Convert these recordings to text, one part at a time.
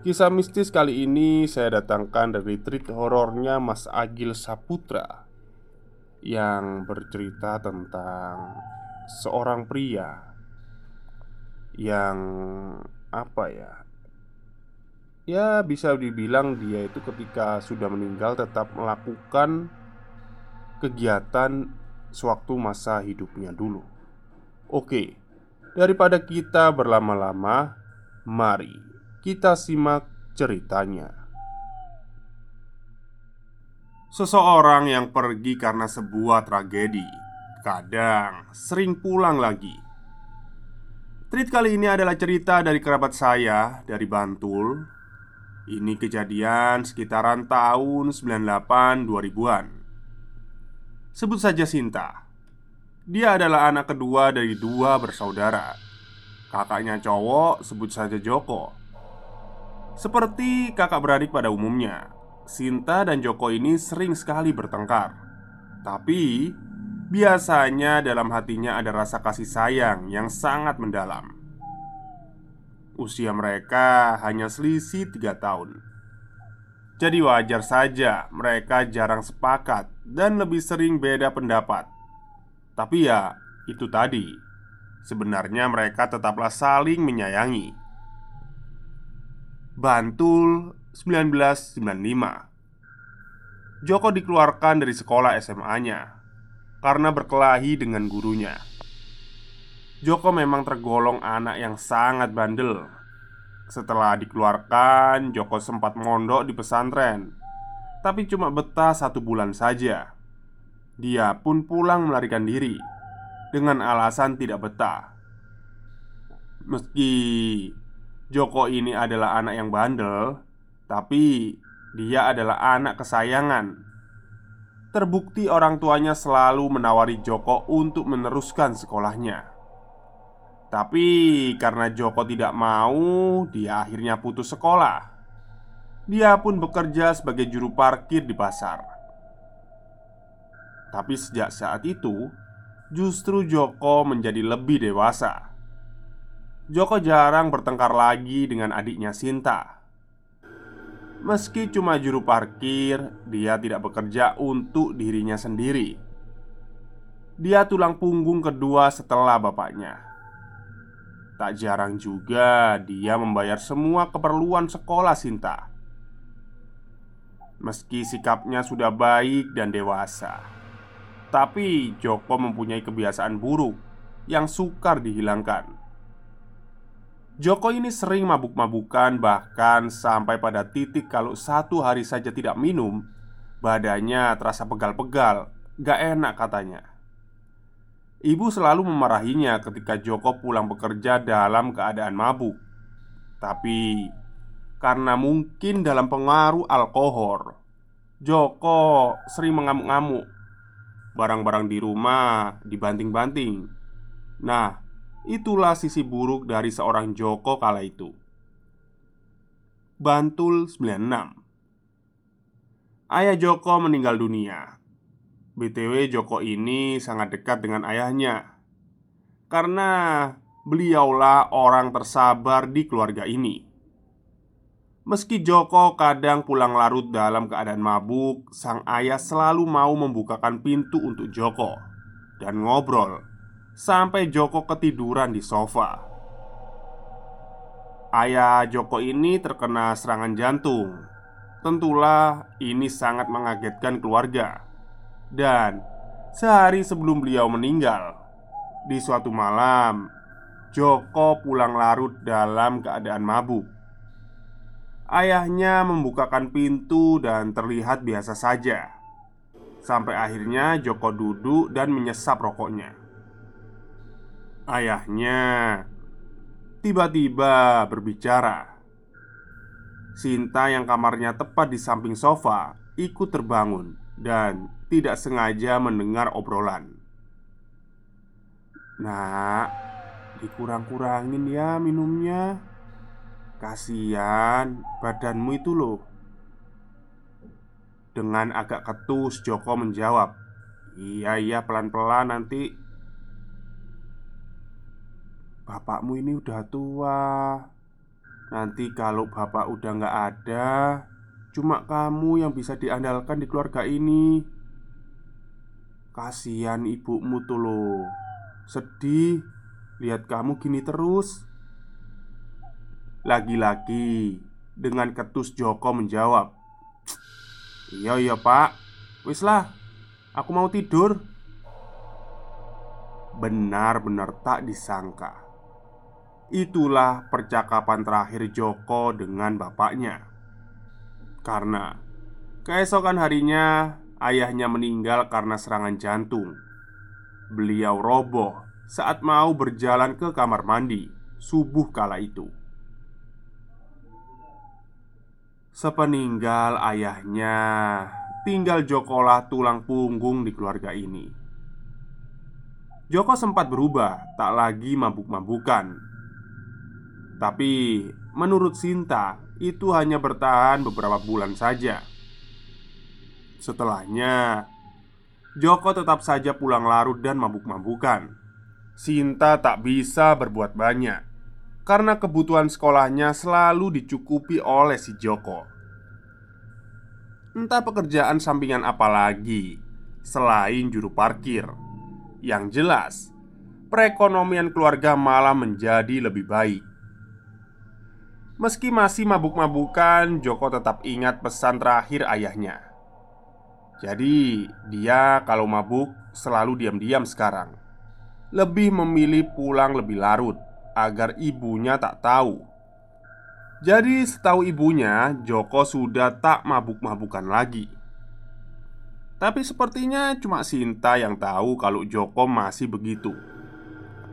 Kisah mistis kali ini saya datangkan dari treat horornya Mas Agil Saputra Yang bercerita tentang seorang pria Yang apa ya Ya bisa dibilang dia itu ketika sudah meninggal tetap melakukan kegiatan sewaktu masa hidupnya dulu. Oke, daripada kita berlama-lama Mari kita simak ceritanya. Seseorang yang pergi karena sebuah tragedi, kadang sering pulang lagi. Treat kali ini adalah cerita dari kerabat saya dari Bantul. Ini kejadian sekitaran tahun 98 2000-an. Sebut saja Sinta. Dia adalah anak kedua dari dua bersaudara. Kakaknya cowok sebut saja Joko seperti kakak beradik pada umumnya, Sinta dan Joko ini sering sekali bertengkar. Tapi biasanya dalam hatinya ada rasa kasih sayang yang sangat mendalam. Usia mereka hanya selisih tiga tahun. Jadi wajar saja mereka jarang sepakat dan lebih sering beda pendapat. Tapi ya, itu tadi. Sebenarnya mereka tetaplah saling menyayangi. Bantul 1995 Joko dikeluarkan dari sekolah SMA-nya karena berkelahi dengan gurunya. Joko memang tergolong anak yang sangat bandel. Setelah dikeluarkan, Joko sempat mondok di pesantren, tapi cuma betah satu bulan saja. Dia pun pulang melarikan diri dengan alasan tidak betah. Meski Joko ini adalah anak yang bandel, tapi dia adalah anak kesayangan. Terbukti orang tuanya selalu menawari Joko untuk meneruskan sekolahnya. Tapi karena Joko tidak mau, dia akhirnya putus sekolah. Dia pun bekerja sebagai juru parkir di pasar. Tapi sejak saat itu, justru Joko menjadi lebih dewasa. Joko jarang bertengkar lagi dengan adiknya Sinta. Meski cuma juru parkir, dia tidak bekerja untuk dirinya sendiri. Dia tulang punggung kedua setelah bapaknya. Tak jarang juga dia membayar semua keperluan sekolah Sinta. Meski sikapnya sudah baik dan dewasa, tapi Joko mempunyai kebiasaan buruk yang sukar dihilangkan. Joko ini sering mabuk-mabukan bahkan sampai pada titik kalau satu hari saja tidak minum Badannya terasa pegal-pegal, gak enak katanya. Ibu selalu memarahinya ketika Joko pulang bekerja dalam keadaan mabuk. Tapi karena mungkin dalam pengaruh alkohol Joko sering mengamuk-ngamuk. Barang-barang di rumah dibanting-banting. Nah, itulah sisi buruk dari seorang Joko kala itu. Bantul 96 Ayah Joko meninggal dunia. BTW Joko ini sangat dekat dengan ayahnya Karena beliaulah orang tersabar di keluarga ini Meski Joko kadang pulang larut dalam keadaan mabuk Sang ayah selalu mau membukakan pintu untuk Joko Dan ngobrol Sampai Joko ketiduran di sofa. Ayah Joko ini terkena serangan jantung. Tentulah ini sangat mengagetkan keluarga. Dan sehari sebelum beliau meninggal Di suatu malam Joko pulang larut dalam keadaan mabuk. Ayahnya membukakan pintu dan terlihat biasa saja. Sampai akhirnya Joko duduk dan menyesap rokoknya Ayahnya tiba-tiba berbicara Sinta yang kamarnya tepat di samping sofa ikut terbangun dan tidak sengaja mendengar obrolan. Nak, dikurang-kurangin ya minumnya. Kasihan badanmu itu loh. Dengan agak ketus Joko menjawab, "Iya, iya, pelan-pelan nanti." Bapakmu ini udah tua. Nanti kalau bapak udah nggak ada Cuma kamu yang bisa diandalkan di keluarga ini. Kasihan ibumu tuh loh. Sedih. Lihat kamu gini terus. Lagi-lagi Dengan ketus Joko menjawab Iya iya pak. Wis lah Aku mau tidur. Benar-benar tak disangka Itulah percakapan terakhir Joko dengan bapaknya. Karena keesokan harinya ayahnya meninggal karena serangan jantung. Beliau roboh saat mau berjalan ke kamar mandi subuh kala itu. Sepeninggal ayahnya, tinggal Jokolah tulang punggung di keluarga ini. Joko sempat berubah, tak lagi mabuk-mabukan tapi menurut Sinta, itu hanya bertahan beberapa bulan saja. Setelahnya, Joko tetap saja pulang larut dan mabuk-mabukan. Sinta tak bisa berbuat banyak karena kebutuhan sekolahnya selalu dicukupi oleh si Joko. Entah pekerjaan sampingan apa lagi selain juru parkir. Yang jelas, perekonomian keluarga malah menjadi lebih baik. Meski masih mabuk-mabukan, Joko tetap ingat pesan terakhir ayahnya. Jadi, dia kalau mabuk selalu diam-diam sekarang. Lebih memilih pulang lebih larut agar ibunya tak tahu. Jadi, setahu ibunya, Joko sudah tak mabuk-mabukan lagi. Tapi sepertinya cuma Sinta yang tahu kalau Joko masih begitu.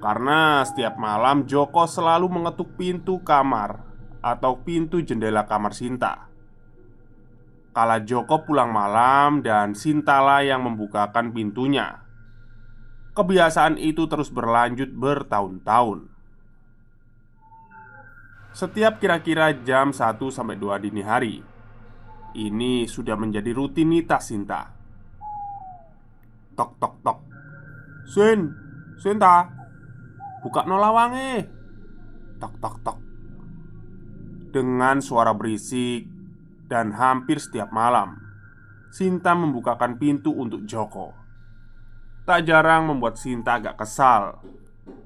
Karena setiap malam Joko selalu mengetuk pintu kamar atau pintu jendela kamar Sinta. Kala Joko pulang malam dan Sintala yang membukakan pintunya. Kebiasaan itu terus berlanjut bertahun-tahun. Setiap kira-kira jam 1 sampai 2 dini hari, ini sudah menjadi rutinitas Sinta. Tok tok tok. Sin, Sinta. Buka nolawange. Tok tok tok dengan suara berisik dan hampir setiap malam. Sinta membukakan pintu untuk Joko. Tak jarang membuat Sinta agak kesal.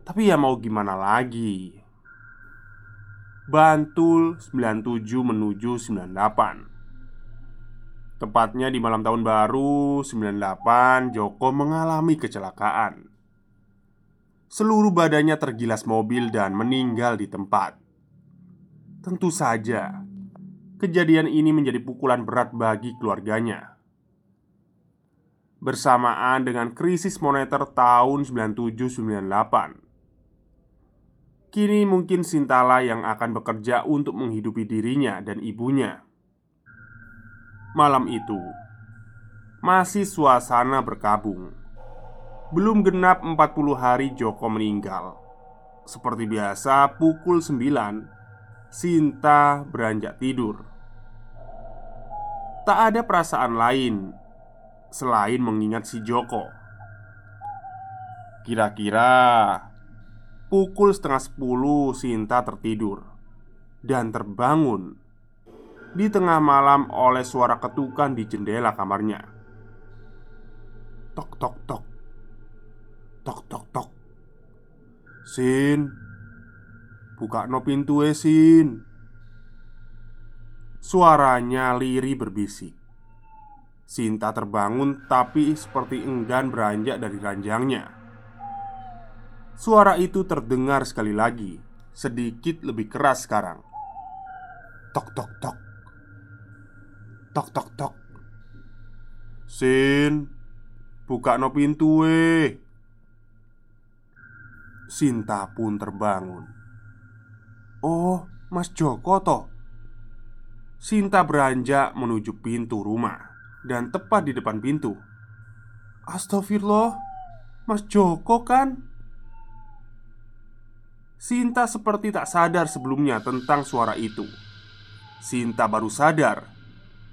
Tapi ya mau gimana lagi? Bantul 97 menuju 98 Tepatnya di malam tahun baru 98 Joko mengalami kecelakaan. Seluruh badannya tergilas mobil dan meninggal di tempat Tentu saja, kejadian ini menjadi pukulan berat bagi keluarganya. Bersamaan dengan krisis moneter tahun 97-98 Kini mungkin Sintala yang akan bekerja untuk menghidupi dirinya dan ibunya. Malam itu Masih suasana berkabung. Belum genap 40 hari Joko meninggal. Seperti biasa pukul 9 Sinta beranjak tidur. Tak ada perasaan lain Selain mengingat si Joko. Kira-kira Pukul setengah sepuluh Sinta tertidur Dan terbangun Di tengah malam oleh suara ketukan di jendela kamarnya. Tok tok tok. Tok tok tok. Sin Buka no pintu eh Sin. Suaranya liri berbisik. Sinta terbangun tapi seperti enggan beranjak dari ranjangnya. Suara itu terdengar sekali lagi Sedikit lebih keras sekarang. Tok tok tok. Tok tok tok. Sin Buka no pintu eh Sinta pun terbangun. "Oh, Mas Joko toh?" Sinta beranjak menuju pintu rumah dan tepat di depan pintu. "Astagfirullah, Mas Joko kan?" Sinta seperti tak sadar sebelumnya tentang suara itu. Sinta baru sadar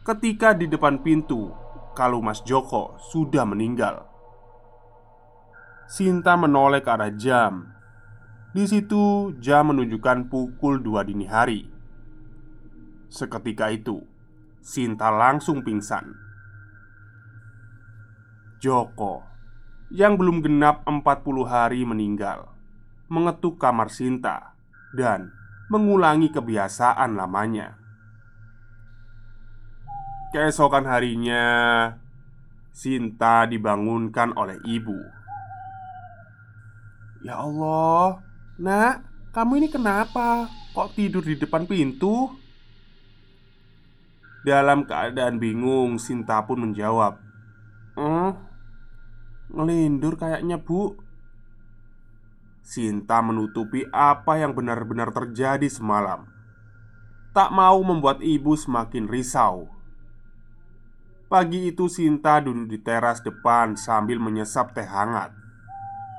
ketika di depan pintu kalau Mas Joko sudah meninggal. Sinta menoleh ke arah jam. Di situ jam menunjukkan pukul 2 dini hari. Seketika itu, Sinta langsung pingsan. Joko yang belum genap 40 hari meninggal mengetuk kamar Sinta dan mengulangi kebiasaan lamanya. Keesokan harinya, Sinta dibangunkan oleh ibu Ya Allah, nak, kamu ini kenapa? Kok tidur di depan pintu? Dalam keadaan bingung, Sinta pun menjawab, "Eh, ngelindur kayaknya, Bu." Sinta menutupi apa yang benar-benar terjadi semalam. Tak mau membuat ibu semakin risau. Pagi itu Sinta duduk di teras depan sambil menyesap teh hangat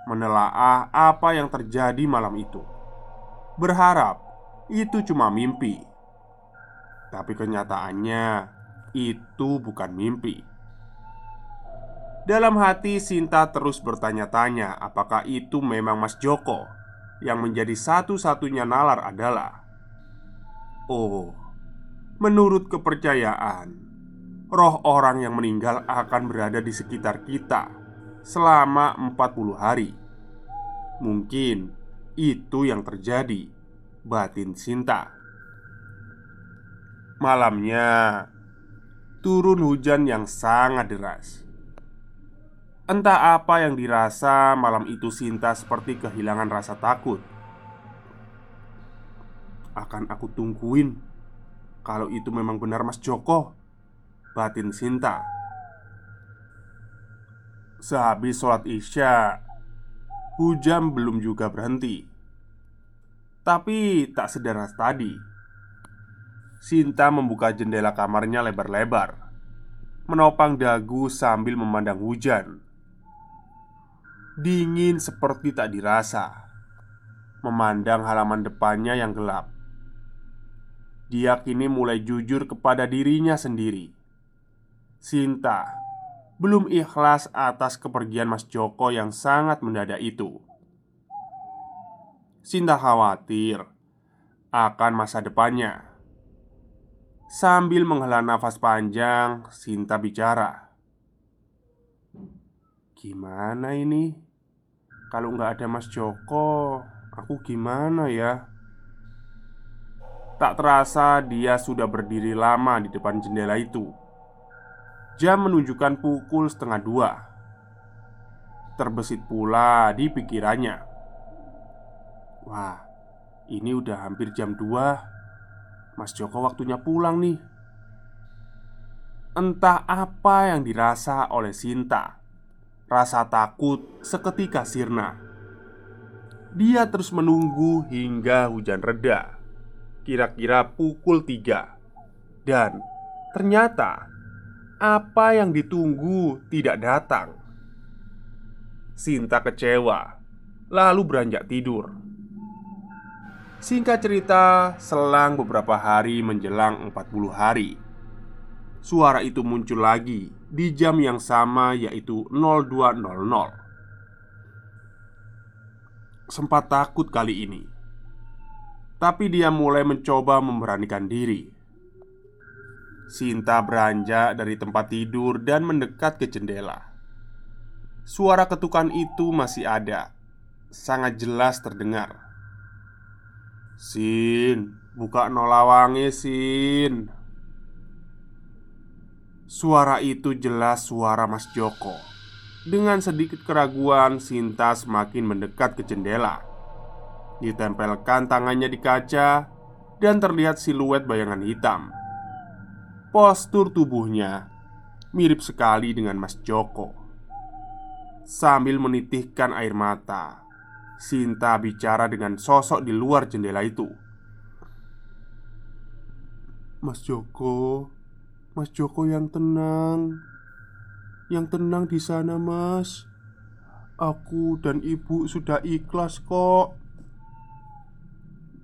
menelaah apa yang terjadi malam itu. Berharap itu cuma mimpi, tapi kenyataannya itu bukan mimpi. Dalam hati Sinta terus bertanya-tanya apakah itu memang Mas Joko yang menjadi satu-satunya nalar adalah Oh, menurut kepercayaan Roh orang yang meninggal akan berada di sekitar kita selama 40 hari Mungkin itu yang terjadi. Batin Sinta. Malamnya Turun hujan yang sangat deras. Entah apa yang dirasa malam itu Sinta seperti kehilangan rasa takut. Akan aku tungguin Kalau itu memang benar Mas Joko. Batin Sinta. Sehabis sholat isya Hujan belum juga berhenti. Tapi tak sederhana tadi Sinta membuka jendela kamarnya lebar-lebar Menopang dagu sambil memandang hujan. Dingin seperti tak dirasa Memandang halaman depannya yang gelap. Dia kini mulai jujur kepada dirinya sendiri. Sinta belum ikhlas atas kepergian Mas Joko yang sangat mendadak itu. Sinta khawatir akan masa depannya. Sambil menghela nafas panjang, Sinta bicara, "Gimana ini? Kalau nggak ada Mas Joko, aku gimana ya?" Tak terasa dia sudah berdiri lama di depan jendela itu Jam menunjukkan pukul setengah dua. Terbesit pula di pikirannya. Wah, ini udah hampir jam dua. Mas Joko waktunya pulang nih. Entah apa yang dirasa oleh Sinta. Rasa takut seketika sirna. Dia terus menunggu hingga hujan reda. Kira-kira pukul tiga. Dan ternyata apa yang ditunggu tidak datang. Sinta kecewa, lalu beranjak tidur. Singkat cerita, selang beberapa hari menjelang 40 hari Suara itu muncul lagi di jam yang sama yaitu 0200 Sempat takut kali ini Tapi dia mulai mencoba memberanikan diri Sinta beranjak dari tempat tidur dan mendekat ke jendela. Suara ketukan itu masih ada Sangat jelas terdengar. Sin, buka nolawangi Sin. Suara itu jelas suara Mas Joko. Dengan sedikit keraguan Sinta semakin mendekat ke jendela. Ditempelkan tangannya di kaca Dan terlihat siluet bayangan hitam Postur tubuhnya Mirip sekali dengan Mas Joko Sambil menitihkan air mata Sinta bicara dengan sosok di luar jendela itu. "Mas Joko, Mas Joko yang tenang. Yang tenang di sana, Mas. Aku dan Ibu sudah ikhlas kok."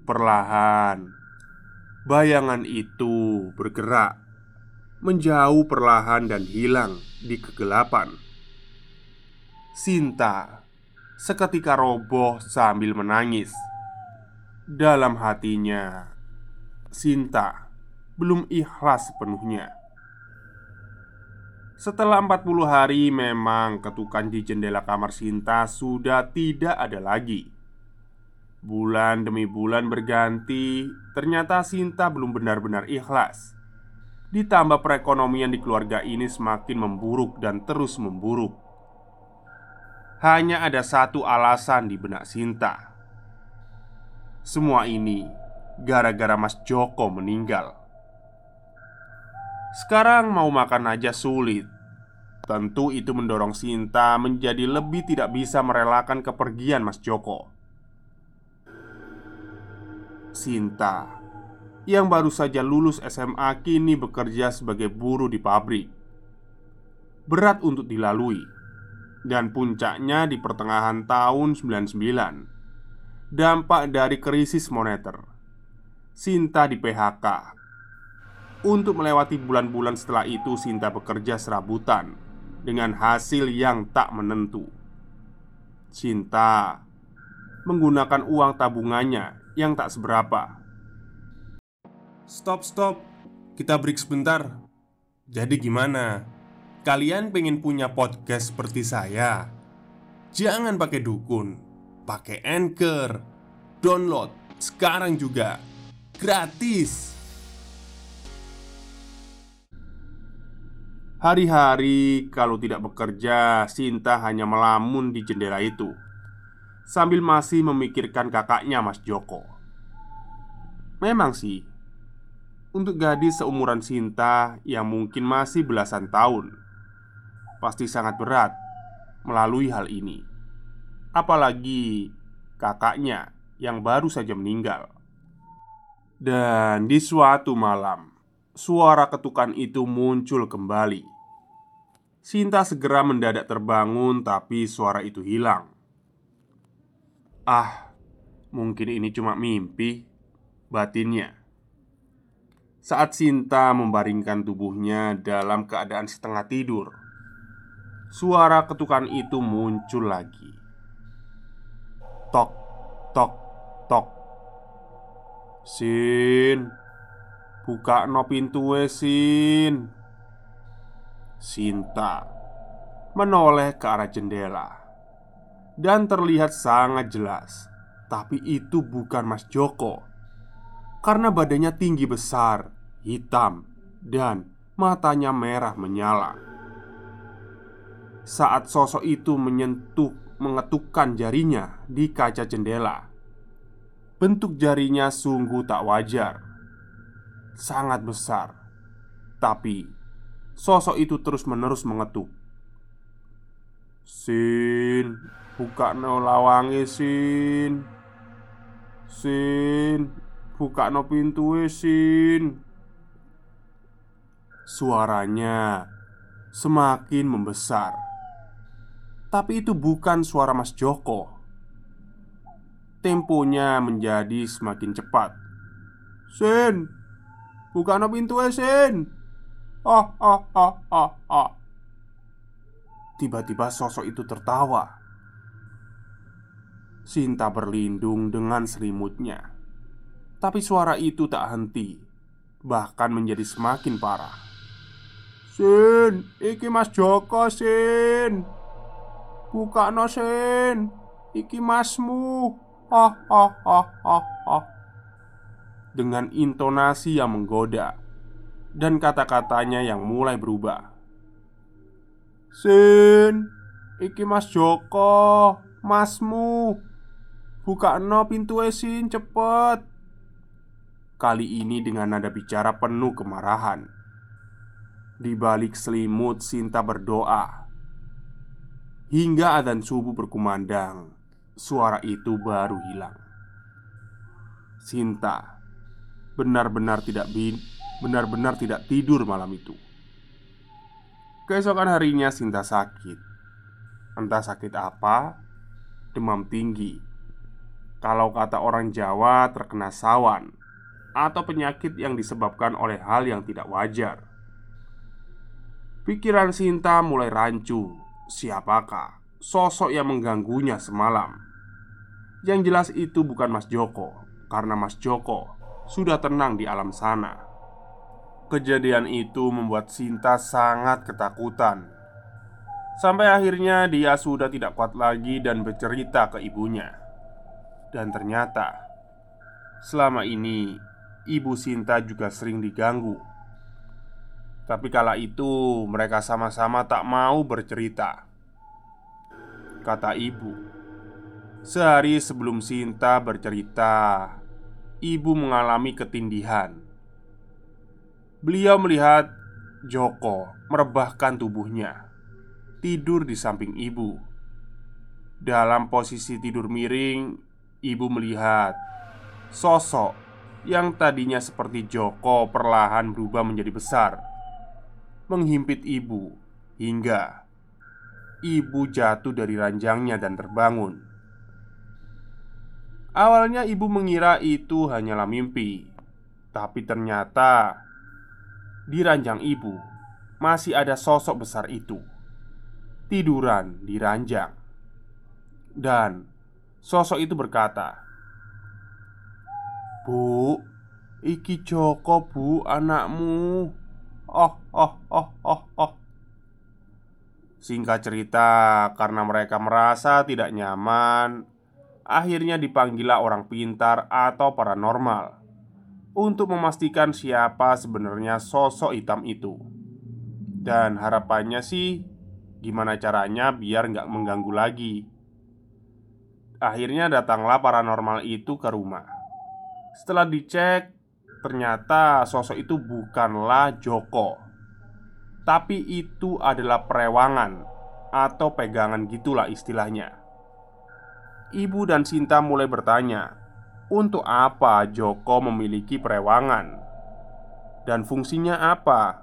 Perlahan, bayangan itu bergerak menjauh perlahan dan hilang di kegelapan. Sinta seketika roboh sambil menangis. Dalam hatinya, Sinta belum ikhlas sepenuhnya. Setelah 40 hari memang ketukan di jendela kamar Sinta sudah tidak ada lagi Bulan demi bulan berganti Ternyata Sinta belum benar-benar ikhlas Ditambah perekonomian di keluarga ini semakin memburuk dan terus memburuk hanya ada satu alasan di benak Sinta. Semua ini gara-gara Mas Joko meninggal. Sekarang mau makan aja sulit. Tentu itu mendorong Sinta menjadi lebih tidak bisa merelakan kepergian Mas Joko. Sinta yang baru saja lulus SMA kini bekerja sebagai buruh di pabrik. Berat untuk dilalui. Dan puncaknya di pertengahan tahun 99 Dampak dari krisis moneter. Sinta di PHK Untuk melewati bulan-bulan setelah itu Sinta bekerja serabutan Dengan hasil yang tak menentu. Sinta Menggunakan uang tabungannya yang tak seberapa Stop, stop Kita break sebentar Jadi gimana? Kalian pengen punya podcast seperti saya? Jangan pakai dukun, pakai anchor, download sekarang juga gratis. Hari-hari kalau tidak bekerja, Sinta hanya melamun di jendela itu sambil masih memikirkan kakaknya, Mas Joko. Memang sih, untuk gadis seumuran Sinta yang mungkin masih belasan tahun, pasti sangat berat melalui hal ini. Apalagi kakaknya yang baru saja meninggal. Dan di suatu malam, suara ketukan itu muncul kembali. Sinta segera mendadak terbangun, tapi suara itu hilang. Ah, mungkin ini cuma mimpi, batinnya. Saat Sinta membaringkan tubuhnya dalam keadaan setengah tidur, Suara ketukan itu muncul lagi. Tok, tok, tok. Sin, buka no pintu Sin. Sinta menoleh ke arah jendela dan terlihat sangat jelas, tapi itu bukan Mas Joko karena badannya tinggi besar, hitam, dan matanya merah menyala saat sosok itu menyentuh mengetukkan jarinya di kaca jendela. Bentuk jarinya sungguh tak wajar, sangat besar, tapi sosok itu terus-menerus mengetuk. Sin, buka no lawangi Sin. Sin, buka no pintu Sin. Suaranya semakin membesar Tapi itu bukan suara Mas Joko. Temponya menjadi semakin cepat. Sin, buka no pintu Sin. Ah, ah, ah, ah, ah. Tiba-tiba sosok itu tertawa. Sinta berlindung dengan selimutnya. Tapi suara itu tak henti, bahkan menjadi semakin parah. Sin, iki Mas Joko, Sin. Buka no, Sin. Iki masmu. Ah, ah, ah, ah, ah. Dengan intonasi yang menggoda dan kata-katanya yang mulai berubah. Sin, iki Mas Joko, masmu. Buka no pintu esin cepet Kali ini dengan nada bicara penuh kemarahan Di balik selimut Sinta berdoa. Hingga adzan subuh berkumandang Suara itu baru hilang. Sinta Benar-benar tidak Benar-benar tidak tidur malam itu. Keesokan harinya Sinta sakit. Entah sakit apa Demam tinggi. Kalau kata orang Jawa terkena sawan Atau penyakit yang disebabkan oleh hal yang tidak wajar Pikiran Sinta mulai rancu. Siapakah sosok yang mengganggunya semalam? Yang jelas itu bukan Mas Joko Karena Mas Joko sudah tenang di alam sana. Kejadian itu membuat Sinta sangat ketakutan. Sampai akhirnya dia sudah tidak kuat lagi dan bercerita ke ibunya. Dan ternyata selama ini ibu Sinta juga sering diganggu. Tapi kala itu mereka sama-sama tak mau bercerita. Kata ibu, sehari sebelum Sinta bercerita, ibu mengalami ketindihan. Beliau melihat Joko merebahkan tubuhnya, tidur di samping ibu. Dalam posisi tidur miring, ibu melihat sosok yang tadinya seperti Joko perlahan berubah menjadi besar, menghimpit ibu hingga ibu jatuh dari ranjangnya dan terbangun. Awalnya ibu mengira itu hanyalah mimpi, tapi ternyata di ranjang ibu masih ada sosok besar itu tiduran di ranjang, dan Sosok itu berkata, "Bu, iki Joko, Bu, anakmu." Oh, oh, oh, oh, oh. Singkat cerita, karena mereka merasa tidak nyaman, akhirnya dipanggillah orang pintar atau paranormal untuk memastikan siapa sebenarnya sosok hitam itu. Dan harapannya sih, gimana caranya biar nggak mengganggu lagi. Akhirnya datanglah paranormal itu ke rumah. Setelah dicek, ternyata sosok itu bukanlah Joko, tapi itu adalah perewangan atau pegangan gitulah istilahnya. Ibu dan Sinta mulai bertanya, untuk apa Joko memiliki perewangan dan fungsinya apa?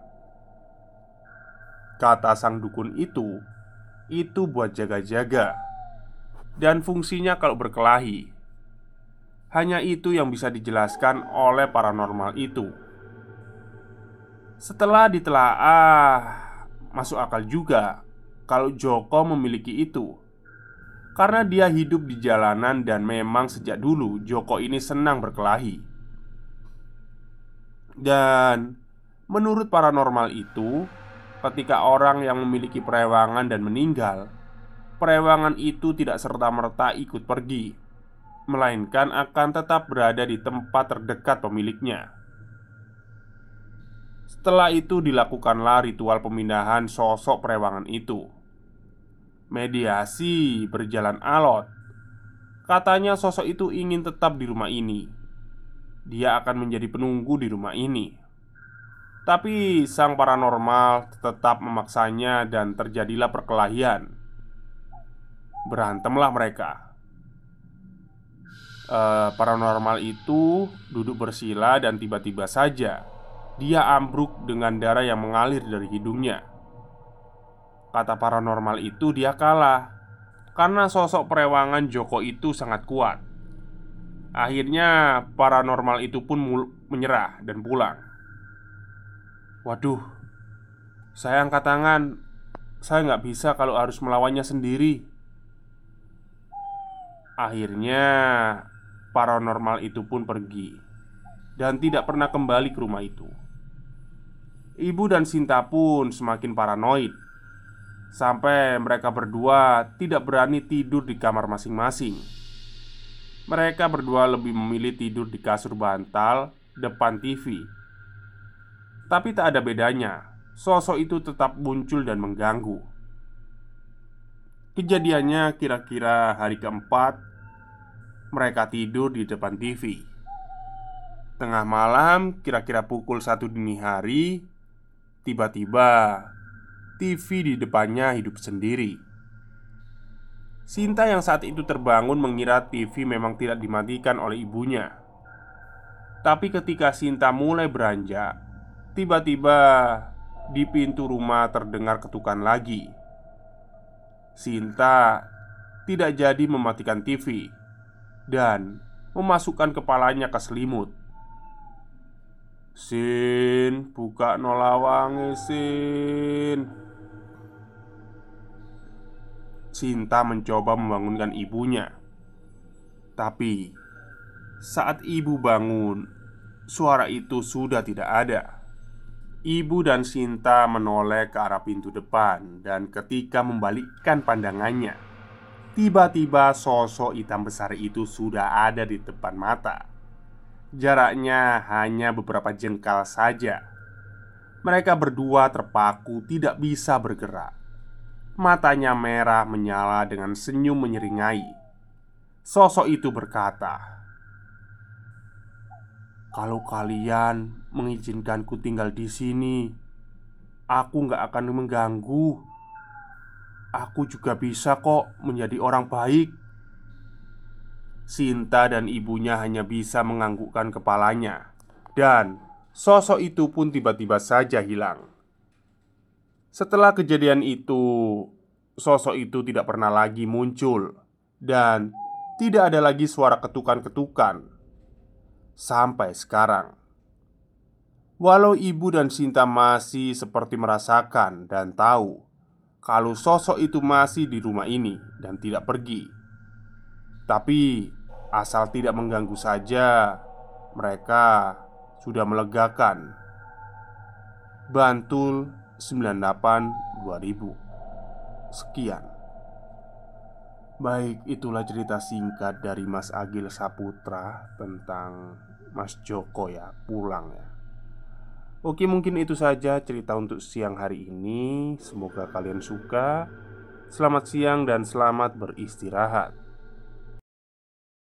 Kata sang dukun itu, itu buat jaga-jaga dan fungsinya kalau berkelahi. Hanya itu yang bisa dijelaskan oleh paranormal itu. Setelah ditelaah, masuk akal juga kalau Joko memiliki itu. Karena dia hidup di jalanan dan memang sejak dulu Joko ini senang berkelahi. Dan menurut paranormal itu, ketika orang yang memiliki perewangan dan meninggal, perewangan itu tidak serta-merta ikut pergi, melainkan akan tetap berada di tempat terdekat pemiliknya. Setelah itu dilakukanlah ritual pemindahan sosok perewangan itu. Mediasi berjalan alot. Katanya sosok itu ingin tetap di rumah ini. Dia akan menjadi penunggu di rumah ini. Tapi sang paranormal tetap memaksanya dan terjadilah perkelahian Berantemlah mereka uh, Paranormal itu duduk bersila dan tiba-tiba saja Dia ambruk dengan darah yang mengalir dari hidungnya Kata paranormal itu dia kalah karena sosok perewangan Joko itu sangat kuat. Akhirnya, paranormal itu pun menyerah dan pulang. Waduh, saya angkat tangan. Saya nggak bisa kalau harus melawannya sendiri. Akhirnya, paranormal itu pun pergi dan tidak pernah kembali ke rumah itu. Ibu dan Sinta pun semakin paranoid sampai mereka berdua tidak berani tidur di kamar masing-masing. Mereka berdua lebih memilih tidur di kasur bantal depan TV. Tapi tak ada bedanya, sosok itu tetap muncul dan mengganggu. Kejadiannya kira-kira hari keempat, mereka tidur di depan TV. Tengah malam, kira-kira pukul satu dini hari, tiba-tiba TV di depannya hidup sendiri. Sinta yang saat itu terbangun mengira TV memang tidak dimatikan oleh ibunya. Tapi ketika Sinta mulai beranjak, tiba-tiba di pintu rumah terdengar ketukan lagi. Sinta tidak jadi mematikan TV dan memasukkan kepalanya ke selimut. Sin, buka nolawangi Sin. Sinta mencoba membangunkan ibunya. Tapi saat ibu bangun, suara itu sudah tidak ada. Ibu dan Sinta menoleh ke arah pintu depan, dan ketika membalikkan pandangannya, tiba-tiba sosok hitam besar itu sudah ada di depan mata. Jaraknya hanya beberapa jengkal saja. Mereka berdua terpaku, tidak bisa bergerak. Matanya merah menyala dengan senyum menyeringai. Sosok itu berkata, "Kalau kalian mengizinkanku tinggal di sini, aku nggak akan mengganggu. Aku juga bisa kok menjadi orang baik." Sinta dan ibunya hanya bisa menganggukkan kepalanya, dan sosok itu pun tiba-tiba saja hilang. Setelah kejadian itu, sosok itu tidak pernah lagi muncul, dan tidak ada lagi suara ketukan-ketukan sampai sekarang. Walau ibu dan Sinta masih seperti merasakan dan tahu kalau sosok itu masih di rumah ini dan tidak pergi, tapi asal tidak mengganggu saja, mereka sudah melegakan. Bantul 98 2000 Sekian Baik, itulah cerita singkat dari Mas Agil Saputra tentang Mas Joko ya, pulang ya. Oke, mungkin itu saja cerita untuk siang hari ini. Semoga kalian suka. Selamat siang dan selamat beristirahat.